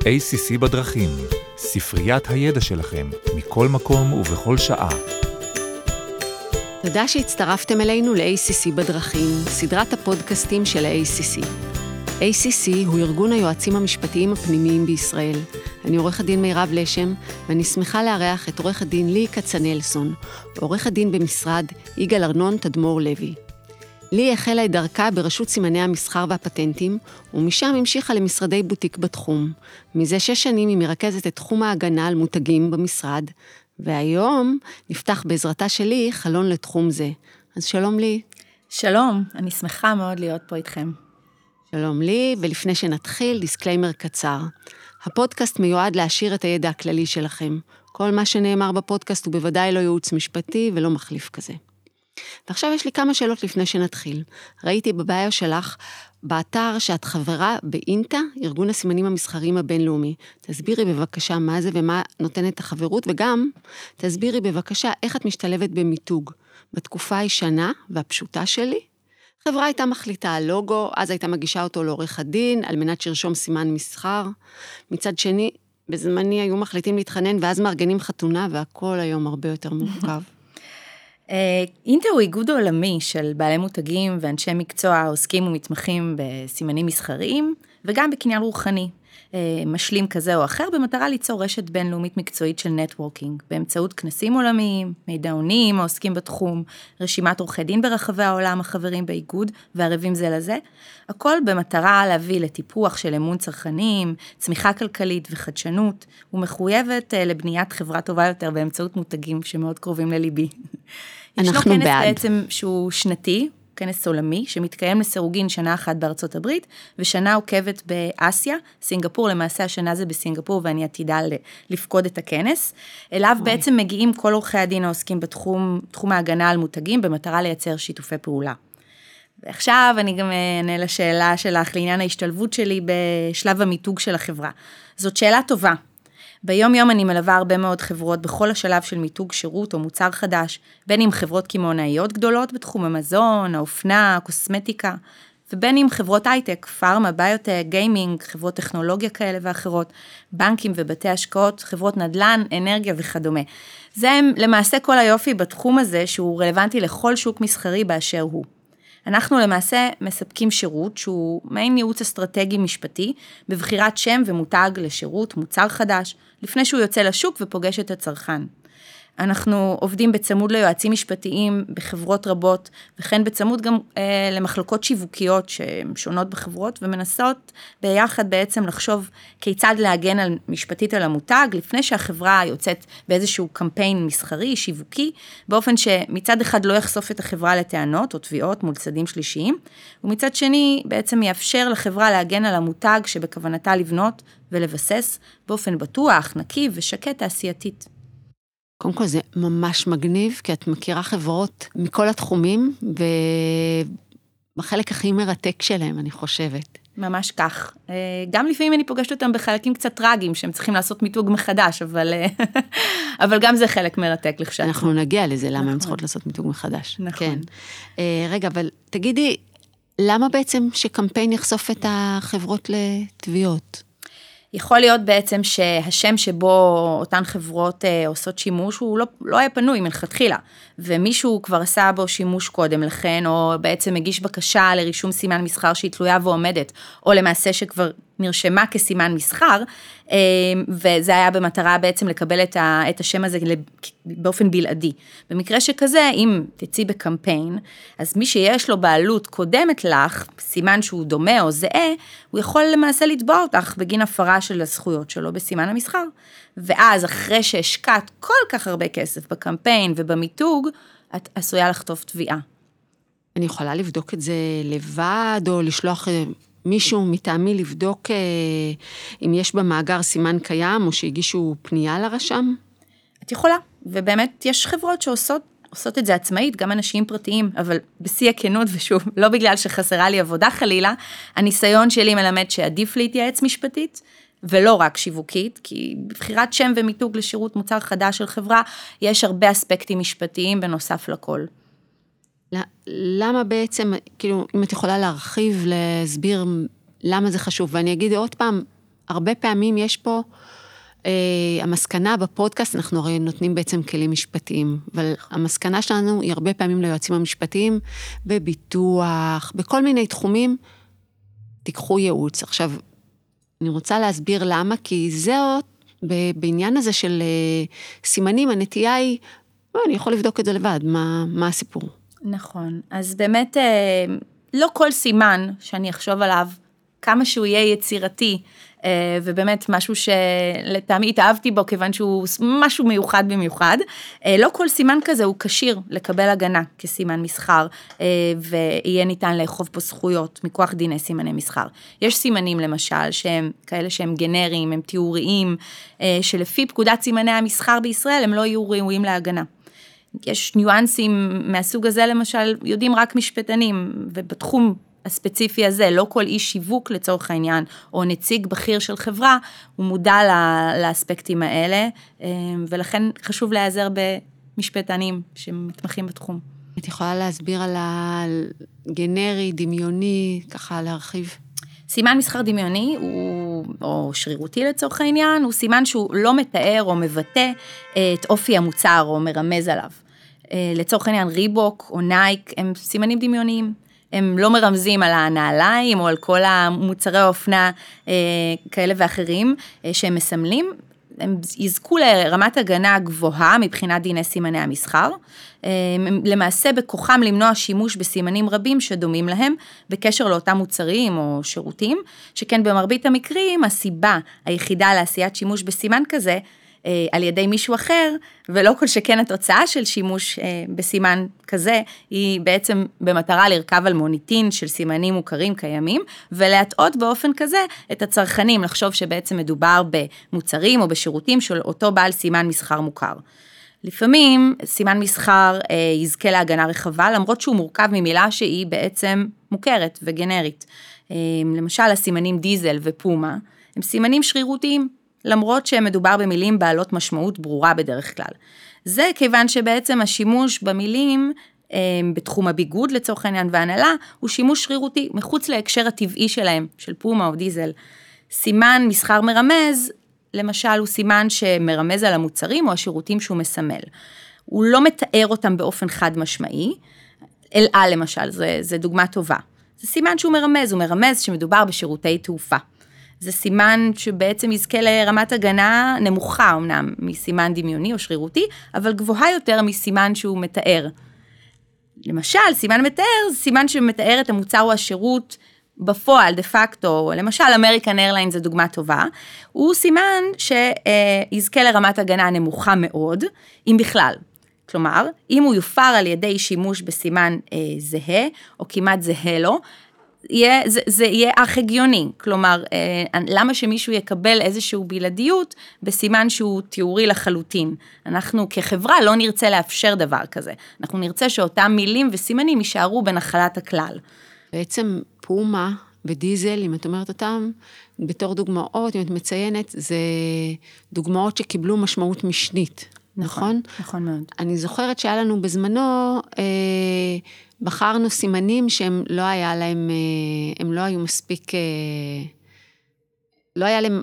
ACC בדרכים, ספריית הידע שלכם, מכל מקום ובכל שעה. תודה שהצטרפתם אלינו ל-ACC בדרכים, סדרת הפודקאסטים של ה-ACC. ACC הוא ארגון היועצים המשפטיים הפנימיים בישראל. אני עורכת דין מירב לשם, ואני שמחה לארח את עורכת דין לי כצנלסון, עורכת דין במשרד יגאל ארנון תדמור לוי. לי החלה את דרכה ברשות סימני המסחר והפטנטים, ומשם המשיכה למשרדי בוטיק בתחום. מזה שש שנים היא מרכזת את תחום ההגנה על מותגים במשרד, והיום נפתח בעזרתה של לי חלון לתחום זה. אז שלום לי. שלום, אני שמחה מאוד להיות פה איתכם. שלום לי, ולפני שנתחיל, disclaimer קצר. הפודקאסט מיועד להעשיר את הידע הכללי שלכם. כל מה שנאמר בפודקאסט הוא בוודאי לא ייעוץ משפטי ולא מחליף כזה. ועכשיו יש לי כמה שאלות לפני שנתחיל. ראיתי בביו שלך, באתר שאת חברה באינטה, ארגון הסימנים המסחריים הבינלאומי. תסבירי בבקשה מה זה ומה נותן את החברות, וגם תסבירי בבקשה איך את משתלבת במיתוג. בתקופה הישנה והפשוטה שלי, חברה הייתה מחליטה על לוגו, אז הייתה מגישה אותו לעורך הדין, על מנת שירשום סימן מסחר. מצד שני, בזמני היו מחליטים להתחנן, ואז מארגנים חתונה, והכל היום הרבה יותר מורכב. אה, אינטר הוא איגוד עולמי של בעלי מותגים ואנשי מקצוע העוסקים ומתמחים בסימנים מסחריים, וגם בקניין רוחני. אה, משלים כזה או אחר, במטרה ליצור רשת בינלאומית מקצועית של נטוורקינג, באמצעות כנסים עולמיים, מידעונים העוסקים בתחום, רשימת עורכי דין ברחבי העולם החברים באיגוד וערבים זה לזה, הכל במטרה להביא לטיפוח של אמון צרכנים, צמיחה כלכלית וחדשנות, ומחויבת אה, לבניית חברה טובה יותר באמצעות מותגים שמאוד קרובים לליבי. אנחנו ישנו כנס בעד. בעצם שהוא שנתי, כנס עולמי, שמתקיים לסירוגין שנה אחת בארצות הברית, ושנה עוקבת באסיה, סינגפור, למעשה השנה זה בסינגפור, ואני עתידה לפקוד את הכנס. אליו אוי. בעצם מגיעים כל עורכי הדין העוסקים בתחום, תחום ההגנה על מותגים, במטרה לייצר שיתופי פעולה. ועכשיו אני גם אענה לשאלה שלך לעניין ההשתלבות שלי בשלב המיתוג של החברה. זאת שאלה טובה. ביום יום אני מלווה הרבה מאוד חברות בכל השלב של מיתוג שירות או מוצר חדש, בין אם חברות קמעונאיות גדולות בתחום המזון, האופנה, הקוסמטיקה, ובין אם חברות הייטק, פארמה, ביוטק, גיימינג, חברות טכנולוגיה כאלה ואחרות, בנקים ובתי השקעות, חברות נדל"ן, אנרגיה וכדומה. זה למעשה כל היופי בתחום הזה שהוא רלוונטי לכל שוק מסחרי באשר הוא. אנחנו למעשה מספקים שירות שהוא מעין ייעוץ אסטרטגי משפטי בבחירת שם ומותג לשירות, מוצר חדש, לפני שהוא יוצא לשוק ופוגש את הצרכן. אנחנו עובדים בצמוד ליועצים משפטיים בחברות רבות, וכן בצמוד גם אה, למחלקות שיווקיות שהן שונות בחברות, ומנסות ביחד בעצם לחשוב כיצד להגן על, משפטית על המותג, לפני שהחברה יוצאת באיזשהו קמפיין מסחרי, שיווקי, באופן שמצד אחד לא יחשוף את החברה לטענות או תביעות מול צדדים שלישיים, ומצד שני בעצם יאפשר לחברה להגן על המותג שבכוונתה לבנות ולבסס באופן בטוח, נקי ושקט תעשייתית. קודם כל זה ממש מגניב, כי את מכירה חברות מכל התחומים, ובחלק הכי מרתק שלהם, אני חושבת. ממש כך. אה, גם לפעמים אני פוגשת אותם בחלקים קצת טראגיים, שהם צריכים לעשות מיתוג מחדש, אבל, אה, אבל גם זה חלק מרתק לכשעצמו. אנחנו נגיע לזה, למה נכון. צריכות לעשות מיתוג מחדש. נכון. כן. אה, רגע, אבל תגידי, למה בעצם שקמפיין יחשוף את החברות לתביעות? יכול להיות בעצם שהשם שבו אותן חברות אה, עושות שימוש, הוא לא, לא היה פנוי מלכתחילה, ומישהו כבר עשה בו שימוש קודם לכן, או בעצם הגיש בקשה לרישום סימן מסחר שהיא תלויה ועומדת, או למעשה שכבר נרשמה כסימן מסחר, אה, וזה היה במטרה בעצם לקבל את, ה, את השם הזה באופן בלעדי. במקרה שכזה, אם תצאי בקמפיין, אז מי שיש לו בעלות קודמת לך, סימן שהוא דומה או זהה, הוא יכול למעשה לתבוע אותך בגין הפרה של הזכויות שלו בסימן המסחר. ואז אחרי שהשקעת כל כך הרבה כסף בקמפיין ובמיתוג, את עשויה לחטוף תביעה. אני יכולה לבדוק את זה לבד, או לשלוח אה, מישהו מטעמי לבדוק אה, אם יש במאגר סימן קיים, או שהגישו פנייה לרשם? את יכולה, ובאמת יש חברות שעושות עושות את זה עצמאית, גם אנשים פרטיים, אבל בשיא הכנות, ושוב, לא בגלל שחסרה לי עבודה חלילה, הניסיון שלי מלמד שעדיף להתייעץ משפטית, ולא רק שיווקית, כי בבחירת שם ומיתוג לשירות מוצר חדש של חברה, יש הרבה אספקטים משפטיים בנוסף לכל. למה בעצם, כאילו, אם את יכולה להרחיב, להסביר למה זה חשוב, ואני אגיד עוד פעם, הרבה פעמים יש פה, אה, המסקנה בפודקאסט, אנחנו הרי נותנים בעצם כלים משפטיים, אבל המסקנה שלנו היא הרבה פעמים ליועצים המשפטיים, בביטוח, בכל מיני תחומים, תיקחו ייעוץ. עכשיו, אני רוצה להסביר למה, כי זאת, בעניין הזה של אה, סימנים, הנטייה היא, בוא, אני יכול לבדוק את זה לבד, מה, מה הסיפור? נכון, אז באמת, אה, לא כל סימן שאני אחשוב עליו, כמה שהוא יהיה יצירתי, אה, ובאמת משהו שלטעמי התאהבתי בו כיוון שהוא משהו מיוחד במיוחד. אה, לא כל סימן כזה הוא כשיר לקבל הגנה כסימן מסחר, ויהיה ניתן לאכוף פה זכויות מכוח דיני סימני מסחר. יש סימנים למשל שהם כאלה שהם גנריים, הם תיאוריים, שלפי פקודת סימני המסחר בישראל הם לא יהיו ראויים להגנה. יש ניואנסים מהסוג הזה למשל, יודעים רק משפטנים, ובתחום הספציפי הזה, לא כל איש שיווק לצורך העניין, או נציג בכיר של חברה, הוא מודע לאספקטים האלה, אה, ולכן חשוב להיעזר במשפטנים שמתמחים בתחום. את יכולה להסביר על הגנרי, דמיוני, ככה להרחיב? סימן מסחר דמיוני, הוא, או שרירותי לצורך העניין, הוא סימן שהוא לא מתאר או מבטא אה, את אופי המוצר או מרמז עליו. אה, לצורך העניין ריבוק או נייק הם סימנים דמיוניים. הם לא מרמזים על הנעליים או על כל המוצרי האופנה אה, כאלה ואחרים אה, שהם מסמלים, הם יזכו לרמת הגנה גבוהה מבחינת דיני סימני המסחר. למעשה בכוחם למנוע שימוש בסימנים רבים שדומים להם בקשר לאותם מוצרים או שירותים, שכן במרבית המקרים הסיבה היחידה לעשיית שימוש בסימן כזה אה, על ידי מישהו אחר, ולא כל שכן התוצאה של שימוש אה, בסימן כזה, היא בעצם במטרה לרכב על מוניטין של סימנים מוכרים קיימים, ולהטעות באופן כזה את הצרכנים לחשוב שבעצם מדובר במוצרים או בשירותים של אותו בעל סימן מסחר מוכר. לפעמים סימן מסחר אה, יזכה להגנה רחבה, למרות שהוא מורכב ממילה שהיא בעצם מוכרת וגנרית. אה, למשל, הסימנים דיזל ופומה הם סימנים שרירותיים, למרות שמדובר במילים בעלות משמעות ברורה בדרך כלל. זה כיוון שבעצם השימוש במילים אה, בתחום הביגוד לצורך העניין והנהלה, הוא שימוש שרירותי, מחוץ להקשר הטבעי שלהם, של פומה או דיזל. סימן מסחר מרמז, למשל, הוא סימן שמרמז על המוצרים או השירותים שהוא מסמל. הוא לא מתאר אותם באופן חד משמעי, אל-על למשל, זה דוגמה טובה. זה סימן שהוא מרמז, הוא מרמז שמדובר בשירותי תעופה. זה סימן שבעצם יזכה לרמת הגנה נמוכה אמנם מסימן דמיוני או שרירותי, אבל גבוהה יותר מסימן שהוא מתאר. למשל, סימן מתאר זה סימן שמתאר את המוצר או השירות בפועל, דה פקטו, למשל American Airline זה דוגמה טובה, הוא סימן שיזכה לרמת הגנה נמוכה מאוד, אם בכלל. כלומר, אם הוא יופר על ידי שימוש בסימן אה, זהה, או כמעט זהה לו, יהיה, זה, זה יהיה אך הגיוני, כלומר, אה, למה שמישהו יקבל איזשהו בלעדיות בסימן שהוא תיאורי לחלוטין? אנחנו כחברה לא נרצה לאפשר דבר כזה, אנחנו נרצה שאותם מילים וסימנים יישארו בנחלת הכלל. בעצם פומה ודיזל, אם את אומרת אותם, בתור דוגמאות, אם את מציינת, זה דוגמאות שקיבלו משמעות משנית, נכון? נכון, נכון מאוד. אני זוכרת שהיה לנו בזמנו, אה, בחרנו סימנים שהם לא היה להם, אה, הם לא היו מספיק, אה, לא היה להם,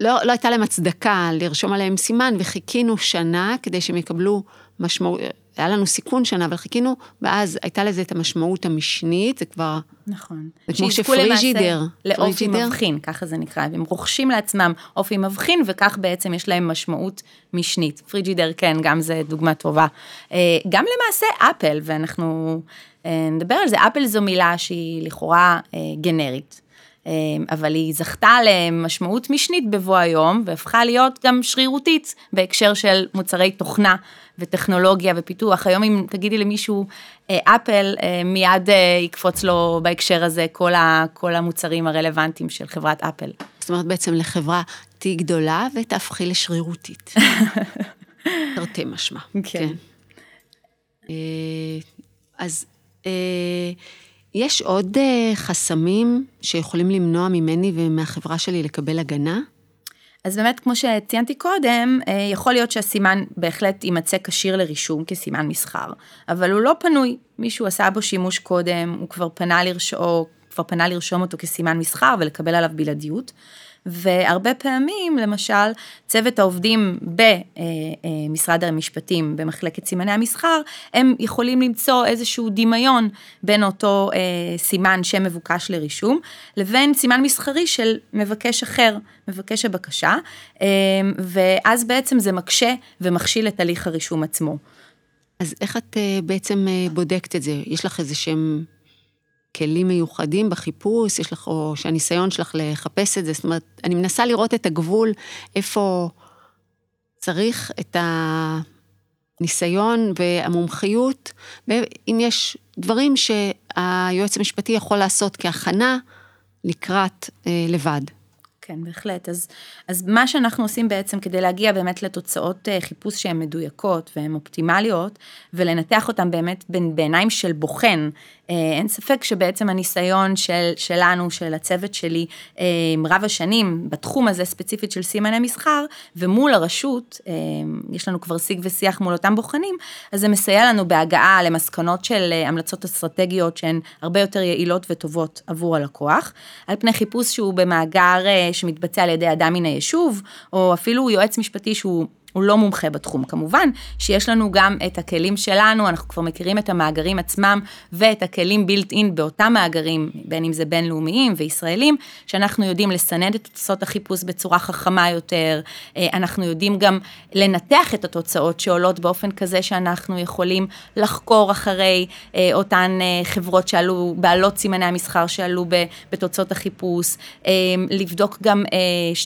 לא, לא הייתה להם הצדקה לרשום עליהם סימן, וחיכינו שנה כדי שהם יקבלו משמעות, היה לנו סיכון שנה, אבל חיכינו, ואז הייתה לזה את המשמעות המשנית, זה כבר... נכון. זה כמו שפריג'ידר. לאופי מבחין, ככה זה נקרא, הם רוכשים לעצמם אופי מבחין, וכך בעצם יש להם משמעות משנית. פריג'ידר, כן, גם זה דוגמה טובה. אה, גם למעשה אפל, ואנחנו אה, נדבר על זה, אפל זו מילה שהיא לכאורה אה, גנרית. אבל היא זכתה למשמעות משנית בבוא היום, והפכה להיות גם שרירותית בהקשר של מוצרי תוכנה וטכנולוגיה ופיתוח. היום אם תגידי למישהו אה, אפל, אה, מיד אה, יקפוץ לו בהקשר הזה כל, ה, כל המוצרים הרלוונטיים של חברת אפל. זאת אומרת בעצם לחברה תהי גדולה ותהפכי לשרירותית. תרתי משמע. כן. כן. אז יש עוד חסמים שיכולים למנוע ממני ומהחברה שלי לקבל הגנה? אז באמת, כמו שציינתי קודם, אה, יכול להיות שהסימן בהחלט יימצא כשיר לרישום כסימן מסחר, אבל הוא לא פנוי. מישהו עשה בו שימוש קודם, הוא כבר פנה לרשום, כבר פנה לרשום אותו כסימן מסחר ולקבל עליו בלעדיות. והרבה פעמים, למשל, צוות העובדים במשרד המשפטים, במחלקת סימני המסחר, הם יכולים למצוא איזשהו דמיון בין אותו סימן שמבוקש לרישום, לבין סימן מסחרי של מבקש אחר, מבקש הבקשה, ואז בעצם זה מקשה ומכשיל את הליך הרישום עצמו. אז איך את בעצם בודקת את זה? יש לך איזה שהם כלים מיוחדים בחיפוש, יש לך, או שהניסיון שלך לחפש את זה, זאת אומרת, אני מנסה לראות את הגבול, איפה צריך את הניסיון והמומחיות, ואם יש דברים שהיועץ המשפטי יכול לעשות כהכנה לקראת אה, לבד. כן, בהחלט. אז, אז מה שאנחנו עושים בעצם כדי להגיע באמת לתוצאות אה, חיפוש שהן מדויקות והן אופטימליות, ולנתח אותן באמת בעיניים של בוחן, אין ספק שבעצם הניסיון של, שלנו, של הצוות שלי, אה, רב השנים, בתחום הזה ספציפית של סימני מסחר, ומול הרשות, יש לנו כבר שיג ושיח מול אותם בוחנים, אז זה מסייע לנו בהגעה למסקנות של המלצות אסטרטגיות שהן הרבה יותר יעילות וטובות עבור הלקוח, על פני חיפוש שהוא במאגר שמתבצע על ידי אדם מן היישוב, או אפילו יועץ משפטי שהוא הוא לא מומחה בתחום. כמובן, שיש לנו גם את הכלים שלנו, אנחנו כבר מכירים את המאגרים עצמם ואת הכלים בילט אין באותם מאגרים, בין אם זה בינלאומיים וישראלים, שאנחנו יודעים לסנד את תוצאות החיפוש בצורה חכמה יותר, אה, אנחנו יודעים גם לנתח את התוצאות שעולות באופן כזה שאנחנו יכולים לחקור אחרי אה, אותן אה, חברות שעלו, בעלות סימני המסחר שעלו בתוצאות החיפוש, לבדוק גם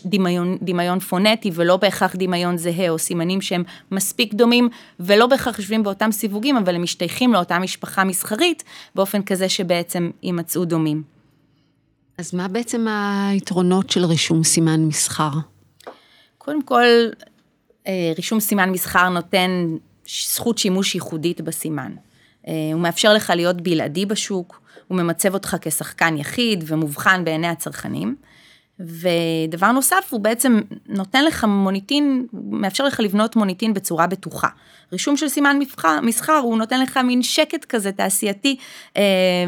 דמיון, דמיון פונטי ולא בהכרח דמיון זהה או סימנים שהם מספיק דומים ולא בהכרח יושבים באותם סיווגים, אבל הם משתייכים לאותה משפחה מסחרית, באופן כזה שבעצם יימצאו דומים. אז מה בעצם היתרונות של רישום סימן מסחר? קודם כל, אה, רישום סימן מסחר נותן זכות שימוש ייחודית בסימן. אה, הוא מאפשר לך להיות בלעדי בשוק, הוא ממצב אותך כשחקן יחיד ומובחן בעיני הצרכנים. ודבר נוסף, הוא בעצם נותן לך מוניטין, מאפשר לך לבנות מוניטין בצורה בטוחה. רישום של סימן מסחר, מסחר הוא נותן לך מין שקט כזה תעשייתי, אה,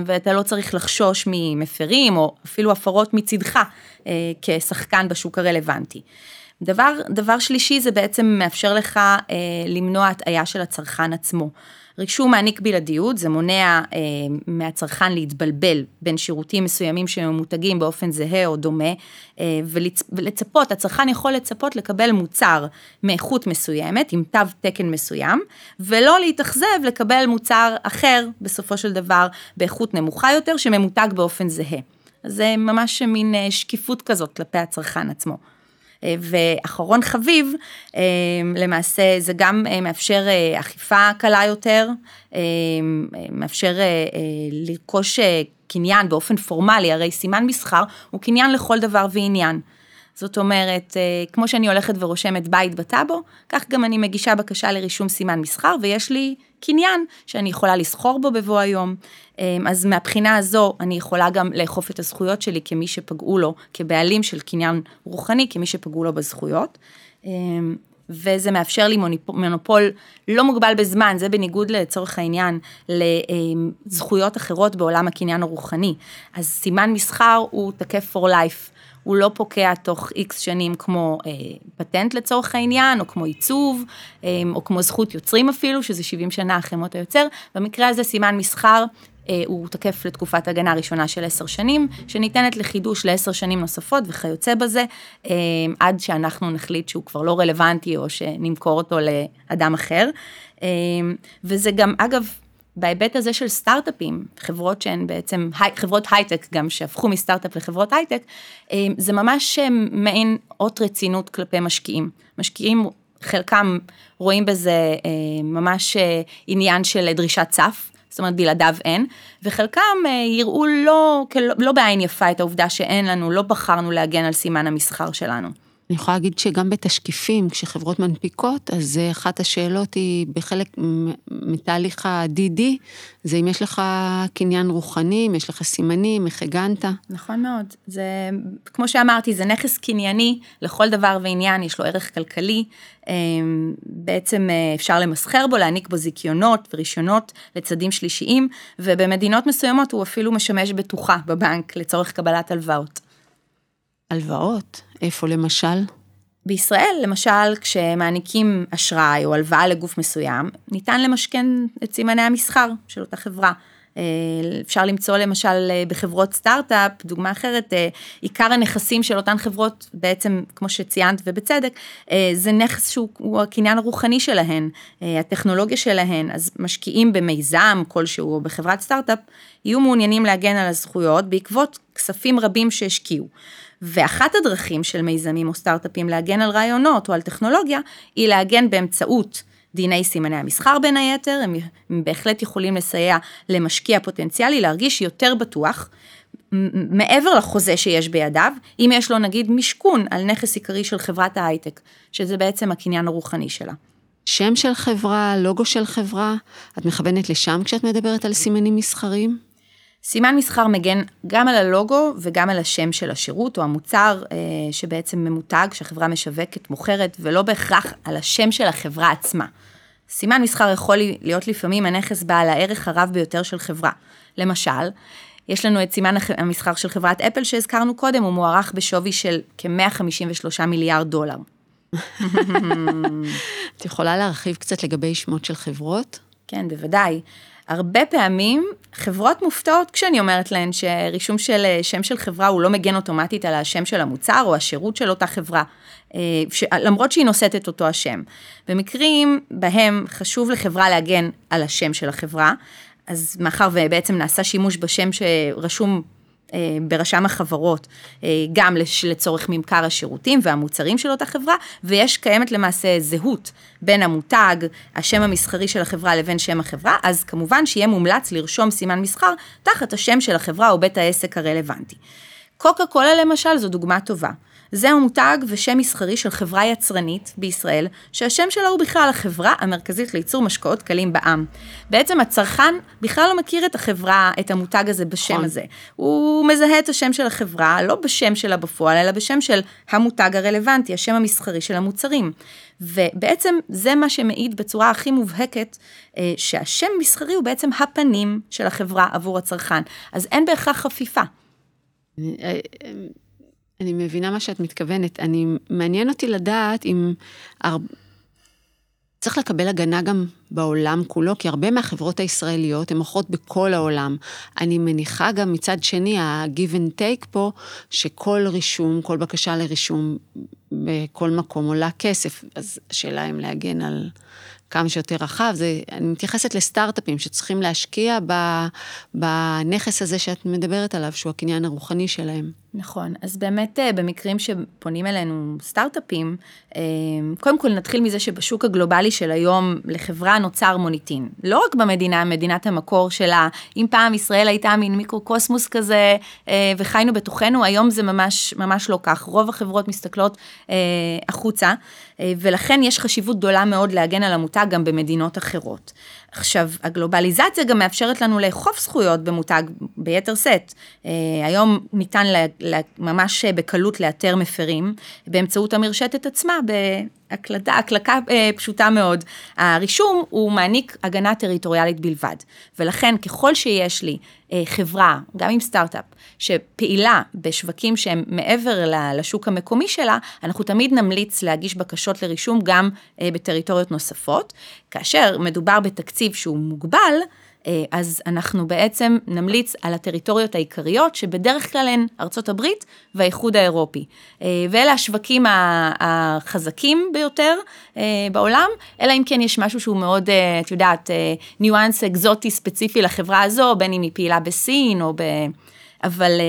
ואתה לא צריך לחשוש ממפרים או אפילו הפרות מצידך אה, כשחקן בשוק הרלוונטי. דבר, דבר שלישי זה בעצם מאפשר לך אה, למנוע הטעיה של הצרכן עצמו. רישום מעניק בלעדיות, זה מונע אה, מהצרכן להתבלבל בין שירותים מסוימים שממותגים באופן זהה או דומה, אה, ולצ, ולצפות, הצרכן יכול לצפות לקבל מוצר מאיכות מסוימת, עם תו תקן מסוים, ולא להתאכזב לקבל מוצר אחר, בסופו של דבר, באיכות נמוכה יותר, שממותג באופן זהה. אז זה ממש מין אה, שקיפות כזאת כלפי הצרכן עצמו. אה, ואחרון חביב, אה, למעשה זה גם אה, מאפשר אכיפה קלה יותר, מאפשר לרכוש קניין באופן פורמלי, הרי סימן מסחר הוא קניין לכל דבר ועניין. זאת אומרת, כמו שאני הולכת ורושמת בית בטאבו, כך גם אני מגישה בקשה לרישום סימן מסחר, ויש לי קניין שאני יכולה לסחור בו בבוא היום. אמ, אז מהבחינה הזו אני יכולה גם לאכוף את הזכויות שלי כמי שפגעו לו, כבעלים של קניין רוחני, כמי שפגעו לו בזכויות. אמ, וזה מאפשר לי מונופול לא מוגבל בזמן, זה בניגוד לצורך העניין לזכויות אחרות בעולם הקניין הרוחני. אז סימן מסחר הוא תקף for life. הוא לא פוקע תוך איקס שנים כמו אה, פטנט לצורך העניין, או כמו עיצוב, אה, או כמו זכות יוצרים אפילו, שזה 70 שנה אחרי מות היוצר. במקרה הזה סימן מסחר אה, הוא תקף לתקופת הגנה ראשונה של עשר שנים, שניתנת לחידוש לעשר שנים נוספות וכיוצא בזה, אה, עד שאנחנו נחליט שהוא כבר לא רלוונטי או שנמכור אותו לאדם אחר. אה, וזה גם, אגב, בהיבט הזה של סטארט-אפים, חברות שהן בעצם, חברות הייטק גם שהפכו מסטארט-אפ לחברות הייטק, זה ממש מעין אות רצינות כלפי משקיעים. משקיעים, חלקם רואים בזה ממש עניין של דרישת סף, זאת אומרת בלעדיו אין, וחלקם אה, יראו לא, לא בעין יפה את העובדה שאין לנו, לא בחרנו להגן על סימן המסחר שלנו. אני יכולה להגיד שגם בתשקיפים, כשחברות מנפיקות, אז אחת השאלות היא בחלק מתהליך ה-DD, זה אם יש לך קניין רוחני, אם יש לך סימנים, איך הגנת. נכון מאוד. זה, כמו שאמרתי, זה נכס קנייני לכל דבר ועניין, יש לו ערך כלכלי. אמ, בעצם אה, אפשר למסחר בו, להעניק בו זיכיונות ורישיונות לצדים שלישיים, ובמדינות מסוימות הוא אפילו משמש בטוחה בבנק לצורך קבלת הלוואות. הלוואות, איפה למשל? בישראל, למשל, כשמעניקים אשראי או הלוואה לגוף מסוים, ניתן למשכן את סימני המסחר של אותה חברה. אה, אפשר למצוא למשל אה, בחברות סטארט-אפ, דוגמה אחרת, אה, עיקר הנכסים של אותן חברות, בעצם, כמו שציינת ובצדק, זה נכס שהוא הקניין הרוחני שלהן, הטכנולוגיה שלהן, אז משקיעים במיזם כלשהו או בחברת סטארט-אפ, יהיו מעוניינים להגן על הזכויות בעקבות כספים רבים שהשקיעו. ואחת הדרכים של מיזמים או סטארט-אפים להגן על רעיונות או על טכנולוגיה, היא להגן באמצעות דיני סימני המסחר בין היתר, הם, הם בהחלט יכולים לסייע למשקיע פוטנציאלי להרגיש יותר בטוח. מעבר לחוזה שיש בידיו, אם יש לו נגיד משכון על נכס עיקרי של חברת ההייטק, שזה בעצם הקניין הרוחני שלה. שם של חברה, לוגו של חברה, את מכוונת לשם כשאת מדברת על סימנים מסחריים? סימן מסחר מגן גם על הלוגו וגם על השם של השירות או המוצר אה, שבעצם ממותג שהחברה משווקת, מוכרת, ולא בהכרח על השם של החברה עצמה. סימן מסחר יכול להיות לפעמים הנכס בעל הערך הרב ביותר של חברה. למשל, יש לנו את סימן המסחר של חברת אפל שהזכרנו קודם, הוא מוערך בשווי של כ-153 מיליארד דולר. את יכולה להרחיב קצת לגבי שמות של חברות? כן, בוודאי. הרבה פעמים חברות מופתעות כשאני אומרת להן שרישום של אה, שם של חברה הוא לא מגן אוטומטית על השם של המוצר או השירות של אותה חברה, אה, ש... למרות שהיא נושאת את אותו השם. במקרים בהם חשוב לחברה להגן על השם של החברה, אז מאחר ובעצם נעשה שימוש בשם שרשום ברשם החברות, אה, גם לצורך ממכר השירותים והמוצרים של אותה חברה, ויש קיימת למעשה זהות בין המותג, השם המסחרי של החברה לבין שם החברה, אז כמובן שיהיה מומלץ לרשום סימן מסחר תחת השם של החברה או בית העסק הרלוונטי. קוקה קולה למשל זו דוגמה טובה. זהו מותג ושם מסחרי של חברה יצרנית בישראל, שהשם שלה הוא בכלל החברה המרכזית לייצור משקאות קלים בעם. בעצם הצרכן בכלל לא מכיר את החברה, את המותג הזה בשם נכון. הזה. הוא מזהה את השם של החברה, לא בשם שלה בפועל, אלא בשם של המותג הרלוונטי, השם המסחרי של המוצרים. ובעצם זה מה שמעיד בצורה הכי מובהקת, אה, שהשם מסחרי הוא בעצם הפנים של החברה עבור הצרכן. אז אין בהכרח חפיפה. אני מבינה מה שאת מתכוונת. אני, מעניין אותי לדעת אם... הר... צריך לקבל הגנה גם בעולם כולו, כי הרבה מהחברות הישראליות הן מוכרות בכל העולם. אני מניחה גם מצד שני, ה-give and take פה, שכל רישום, כל בקשה לרישום בכל מקום עולה כסף. אז השאלה אם להגן על כמה שיותר רחב, זה, אני מתייחסת לסטארט-אפים שצריכים להשקיע בנכס הזה שאת מדברת עליו, שהוא הקניין הרוחני שלהם. נכון, אז באמת אה, במקרים שפונים אלינו סטארט-אפים, אה, קודם כל נתחיל מזה שבשוק הגלובלי של היום לחברה נוצר מוניטין. לא רק במדינה, מדינת המקור שלה, אם פעם ישראל הייתה מין מיקרוקוסמוס כזה אה, וחיינו בתוכנו, היום זה ממש, ממש לא כך. רוב החברות מסתכלות החוצה, ולכן יש חשיבות גדולה מאוד להגן על המותג גם במדינות אחרות. עכשיו, הגלובליזציה גם מאפשרת לנו לאכוף זכויות במותג ביתר שאת. היום ניתן ממש בקלות לאתר מפרים באמצעות המרשתת עצמה, בהקלדה, הקלקה אה, פשוטה מאוד. הרישום הוא מעניק הגנה טריטוריאלית בלבד, ולכן ככל שיש לי אה, חברה, גם עם סטארט-אפ, שפעילה בשווקים שהם מעבר לשוק המקומי שלה, אנחנו תמיד נמליץ להגיש בקשות לרישום גם אה, בטריטוריות נוספות. כאשר מדובר בתקציב שהוא מוגבל, אה, אז אנחנו בעצם נמליץ על הטריטוריות העיקריות, שבדרך כלל הן ארצות הברית והאיחוד האירופי. ואלה השווקים החזקים ביותר בעולם, אלא אם כן יש משהו שהוא מאוד, את יודעת, ניואנס אקזוטי ספציפי לחברה הזו, בין אם היא פעילה בסין או ב... אבל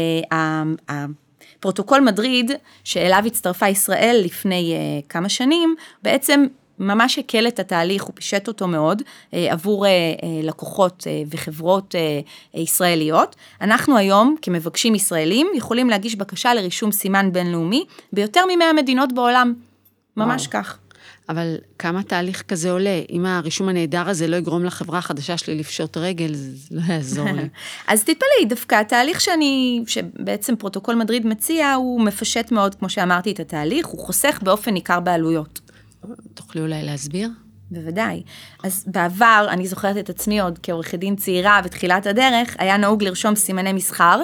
הפרוטוקול מדריד, שאליו הצטרפה ישראל לפני כמה שנים, בעצם ממש הקל את התהליך, הוא פישט אותו מאוד אה, עבור אה, אה, לקוחות וחברות ישראליות. אנחנו היום, כמבקשים ישראלים, יכולים להגיש בקשה לרישום סימן בינלאומי ביותר מ-100 מדינות בעולם. ממש וואו. כך. אבל כמה תהליך כזה עולה? אם הרישום הנהדר הזה לא יגרום לחברה החדשה שלי לפשוט רגל, זה לא יעזור לי. אז תתפלאי, דווקא התהליך שאני, שבעצם פרוטוקול מדריד מציע, הוא מפשט מאוד, כמו שאמרתי, את התהליך, הוא חוסך באופן ניכר בעלויות. תוכלי אולי להסביר? בוודאי. אז בעבר, אני זוכרת את עצמי עוד כעורכת דין צעירה בתחילת הדרך, היה נהוג לרשום סימני מסחר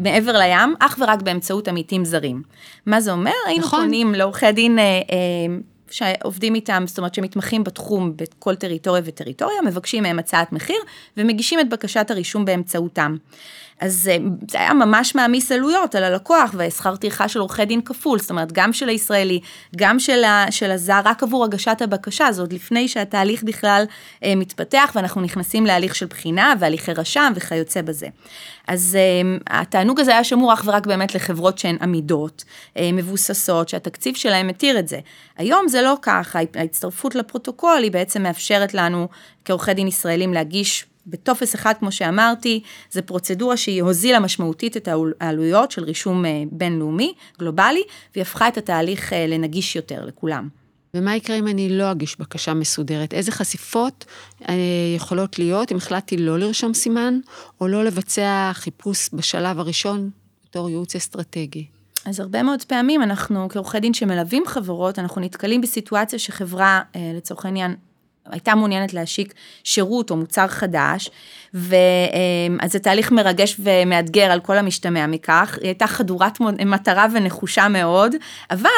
מעבר לים, אך ורק באמצעות עמיתים זרים. מה זה אומר? היינו נכון. פונים לעורכי דין אה, אה, שעובדים איתם, זאת אומרת שמתמחים בתחום בכל טריטוריה וטריטוריה, מבקשים מהם הצעת מחיר ומגישים את בקשת הרישום באמצעותם. אז אה, זה היה ממש מעמיס עלויות על הלקוח ושכר טרחה של עורכי דין כפול, זאת אומרת גם של הישראלי, גם של, ה, של הזר, רק עבור הגשת הבקשה, זה עוד לפני שהתהליך בכלל אה, מתפתח ואנחנו נכנסים להליך של בחינה והליכי רשם וכיוצא בזה. אז אה, התענוג הזה היה שמור אך ורק באמת לחברות שהן עמידות, אה, מבוססות, שהתקציב שלהן מתיר את זה. היום זה לא ככה, ההצטרפות לפרוטוקול היא בעצם מאפשרת לנו כעורכי דין ישראלים להגיש בטופס אחד, כמו שאמרתי, זו פרוצדורה שהיא הוזילה משמעותית את העלויות של רישום אה, בינלאומי, גלובלי, והיא הפכה את התהליך אה, לנגיש יותר לכולם. ומה יקרה אם אני לא אגיש בקשה מסודרת? איזה חשיפות אה, יכולות להיות אם החלטתי לא לרשום סימן, או לא לבצע חיפוש בשלב הראשון בתור ייעוץ אסטרטגי? אז הרבה מאוד פעמים אנחנו כעורכי דין שמלווים חברות, אנחנו נתקלים בסיטואציה שחברה, לצורך העניין, הייתה מעוניינת להשיק שירות או מוצר חדש, ואז זה תהליך מרגש ומאתגר על כל המשתמע מכך. היא הייתה חדורת מטרה ונחושה מאוד, אבל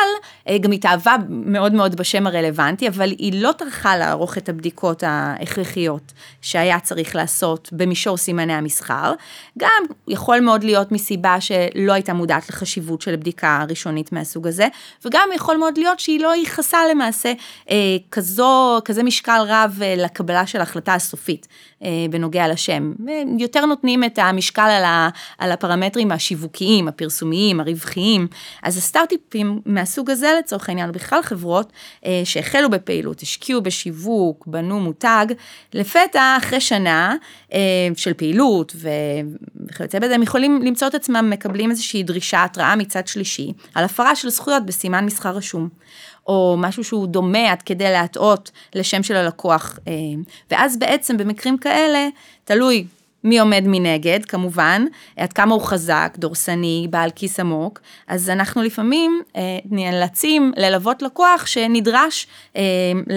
אה, גם התאהבה מאוד מאוד בשם הרלוונטי, אבל היא לא טרחה לערוך את הבדיקות ההכרחיות שהיה צריך לעשות במישור סימני המסחר. גם יכול מאוד להיות מסיבה שלא הייתה מודעת לחשיבות של בדיקה ראשונית מהסוג הזה, וגם יכול מאוד להיות שהיא לא ייחסה למעשה אה, כזו, כזה משקל רב אה, לקבלה של ההחלטה הסופית אה, בנוגע לש... השם. יותר נותנים את המשקל על, הפרמטרים השיווקיים, הפרסומיים, הרווחיים. אז הסטארט-אפים מהסוג הזה לצורך העניין, בכלל חברות אה, שהחלו בפעילות, השקיעו בשיווק, בנו מותג, לפתע אחרי שנה אה, של פעילות וכיוצא בזה, הם יכולים למצוא את עצמם מקבלים איזושהי דרישה, התראה מצד שלישי, על הפרה של זכויות בסימן מסחר רשום. או משהו שהוא דומה עד כדי להטעות לשם של הלקוח. אה, ואז בעצם במקרים כאלה, תלוי מי עומד מנגד, כמובן, עד כמה הוא חזק, דורסני, בעל כיס עמוק, אז אנחנו לפעמים אה, נאלצים ללוות לקוח שנדרש אה,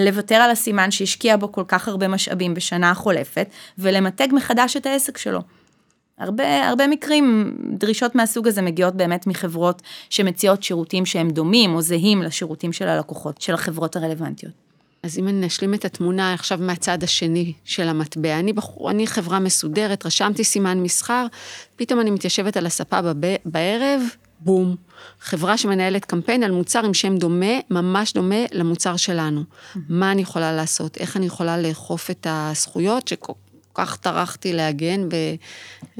לוותר על הסימן שהשקיע בו כל כך הרבה משאבים בשנה החולפת, ולמתג מחדש את העסק שלו. הרבה, הרבה מקרים, דרישות מהסוג הזה מגיעות באמת מחברות שמציעות שירותים שהם דומים או זהים לשירותים של הלקוחות, של החברות הרלוונטיות. אז אם אני אשלים את התמונה עכשיו מהצד השני של המטבע, אני, בחור, אני חברה מסודרת, רשמתי סימן מסחר, פתאום אני מתיישבת על הספה בב, בערב, בום. חברה שמנהלת קמפיין על מוצר עם שם דומה, ממש דומה למוצר שלנו. מה אני יכולה לעשות? איך אני יכולה לאכוף את הזכויות שכל כך טרחתי להגן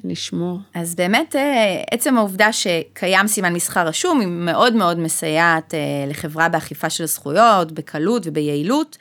ולשמור. אז באמת, אה, עצם העובדה שקיים סימן מסחר רשום, היא מאוד מאוד מסייעת אה, לחברה באכיפה של זכויות, בקלות וביעילות.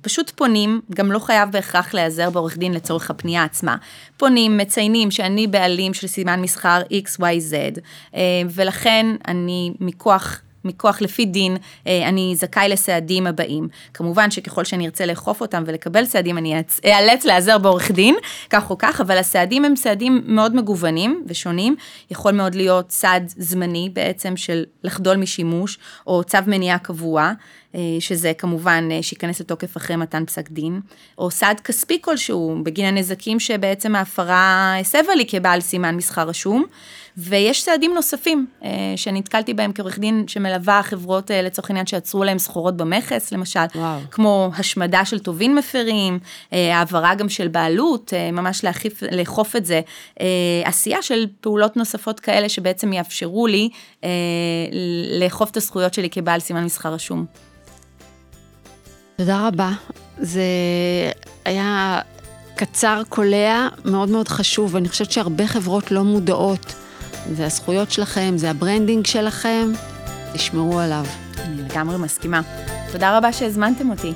פשוט פונים, גם לא חייב בהכרח להיעזר בעורך דין לצורך הפנייה עצמה. פונים, מציינים שאני בעלים של סימן מסחר XYZ, אה, ולכן אני מכוח מכוח לפי דין, אה, אני זכאי לסעדים הבאים. כמובן שככל שאני ארצה לאכוף אותם ולקבל סעדים, אני אאלץ להיעזר בעורך דין, כך או כך, אבל הסעדים הם סעדים מאוד מגוונים ושונים. יכול מאוד להיות סעד זמני בעצם של לחדול משימוש, או צו מניעה קבוע. אה, שזה כמובן אה, שייכנס לתוקף אחרי מתן פסק דין, או סעד כספי כלשהו בגין הנזקים שבעצם ההפרה הסבה לי כבעל סימן מסחר רשום, ויש צעדים נוספים אה, שנתקלתי בהם כעורך דין שמלווה חברות לצורך העניין שעצרו להם סחורות במכס, למשל, וואו. כמו השמדה של טובין מפרים, העברה גם של בעלות, ממש להחיף, לאכוף את זה, עשייה של פעולות נוספות כאלה שבעצם יאפשרו לי לאכוף את הזכויות שלי כבעל סימן מסחר רשום. תודה רבה. זה היה קצר, קולע, מאוד מאוד חשוב. אני חושבת שהרבה חברות לא מודעות. זה הזכויות שלכם, זה ה branding שלכם, תשמרו עליו. אני לגמרי מסכימה. תודה רבה שהזמנתם אותי.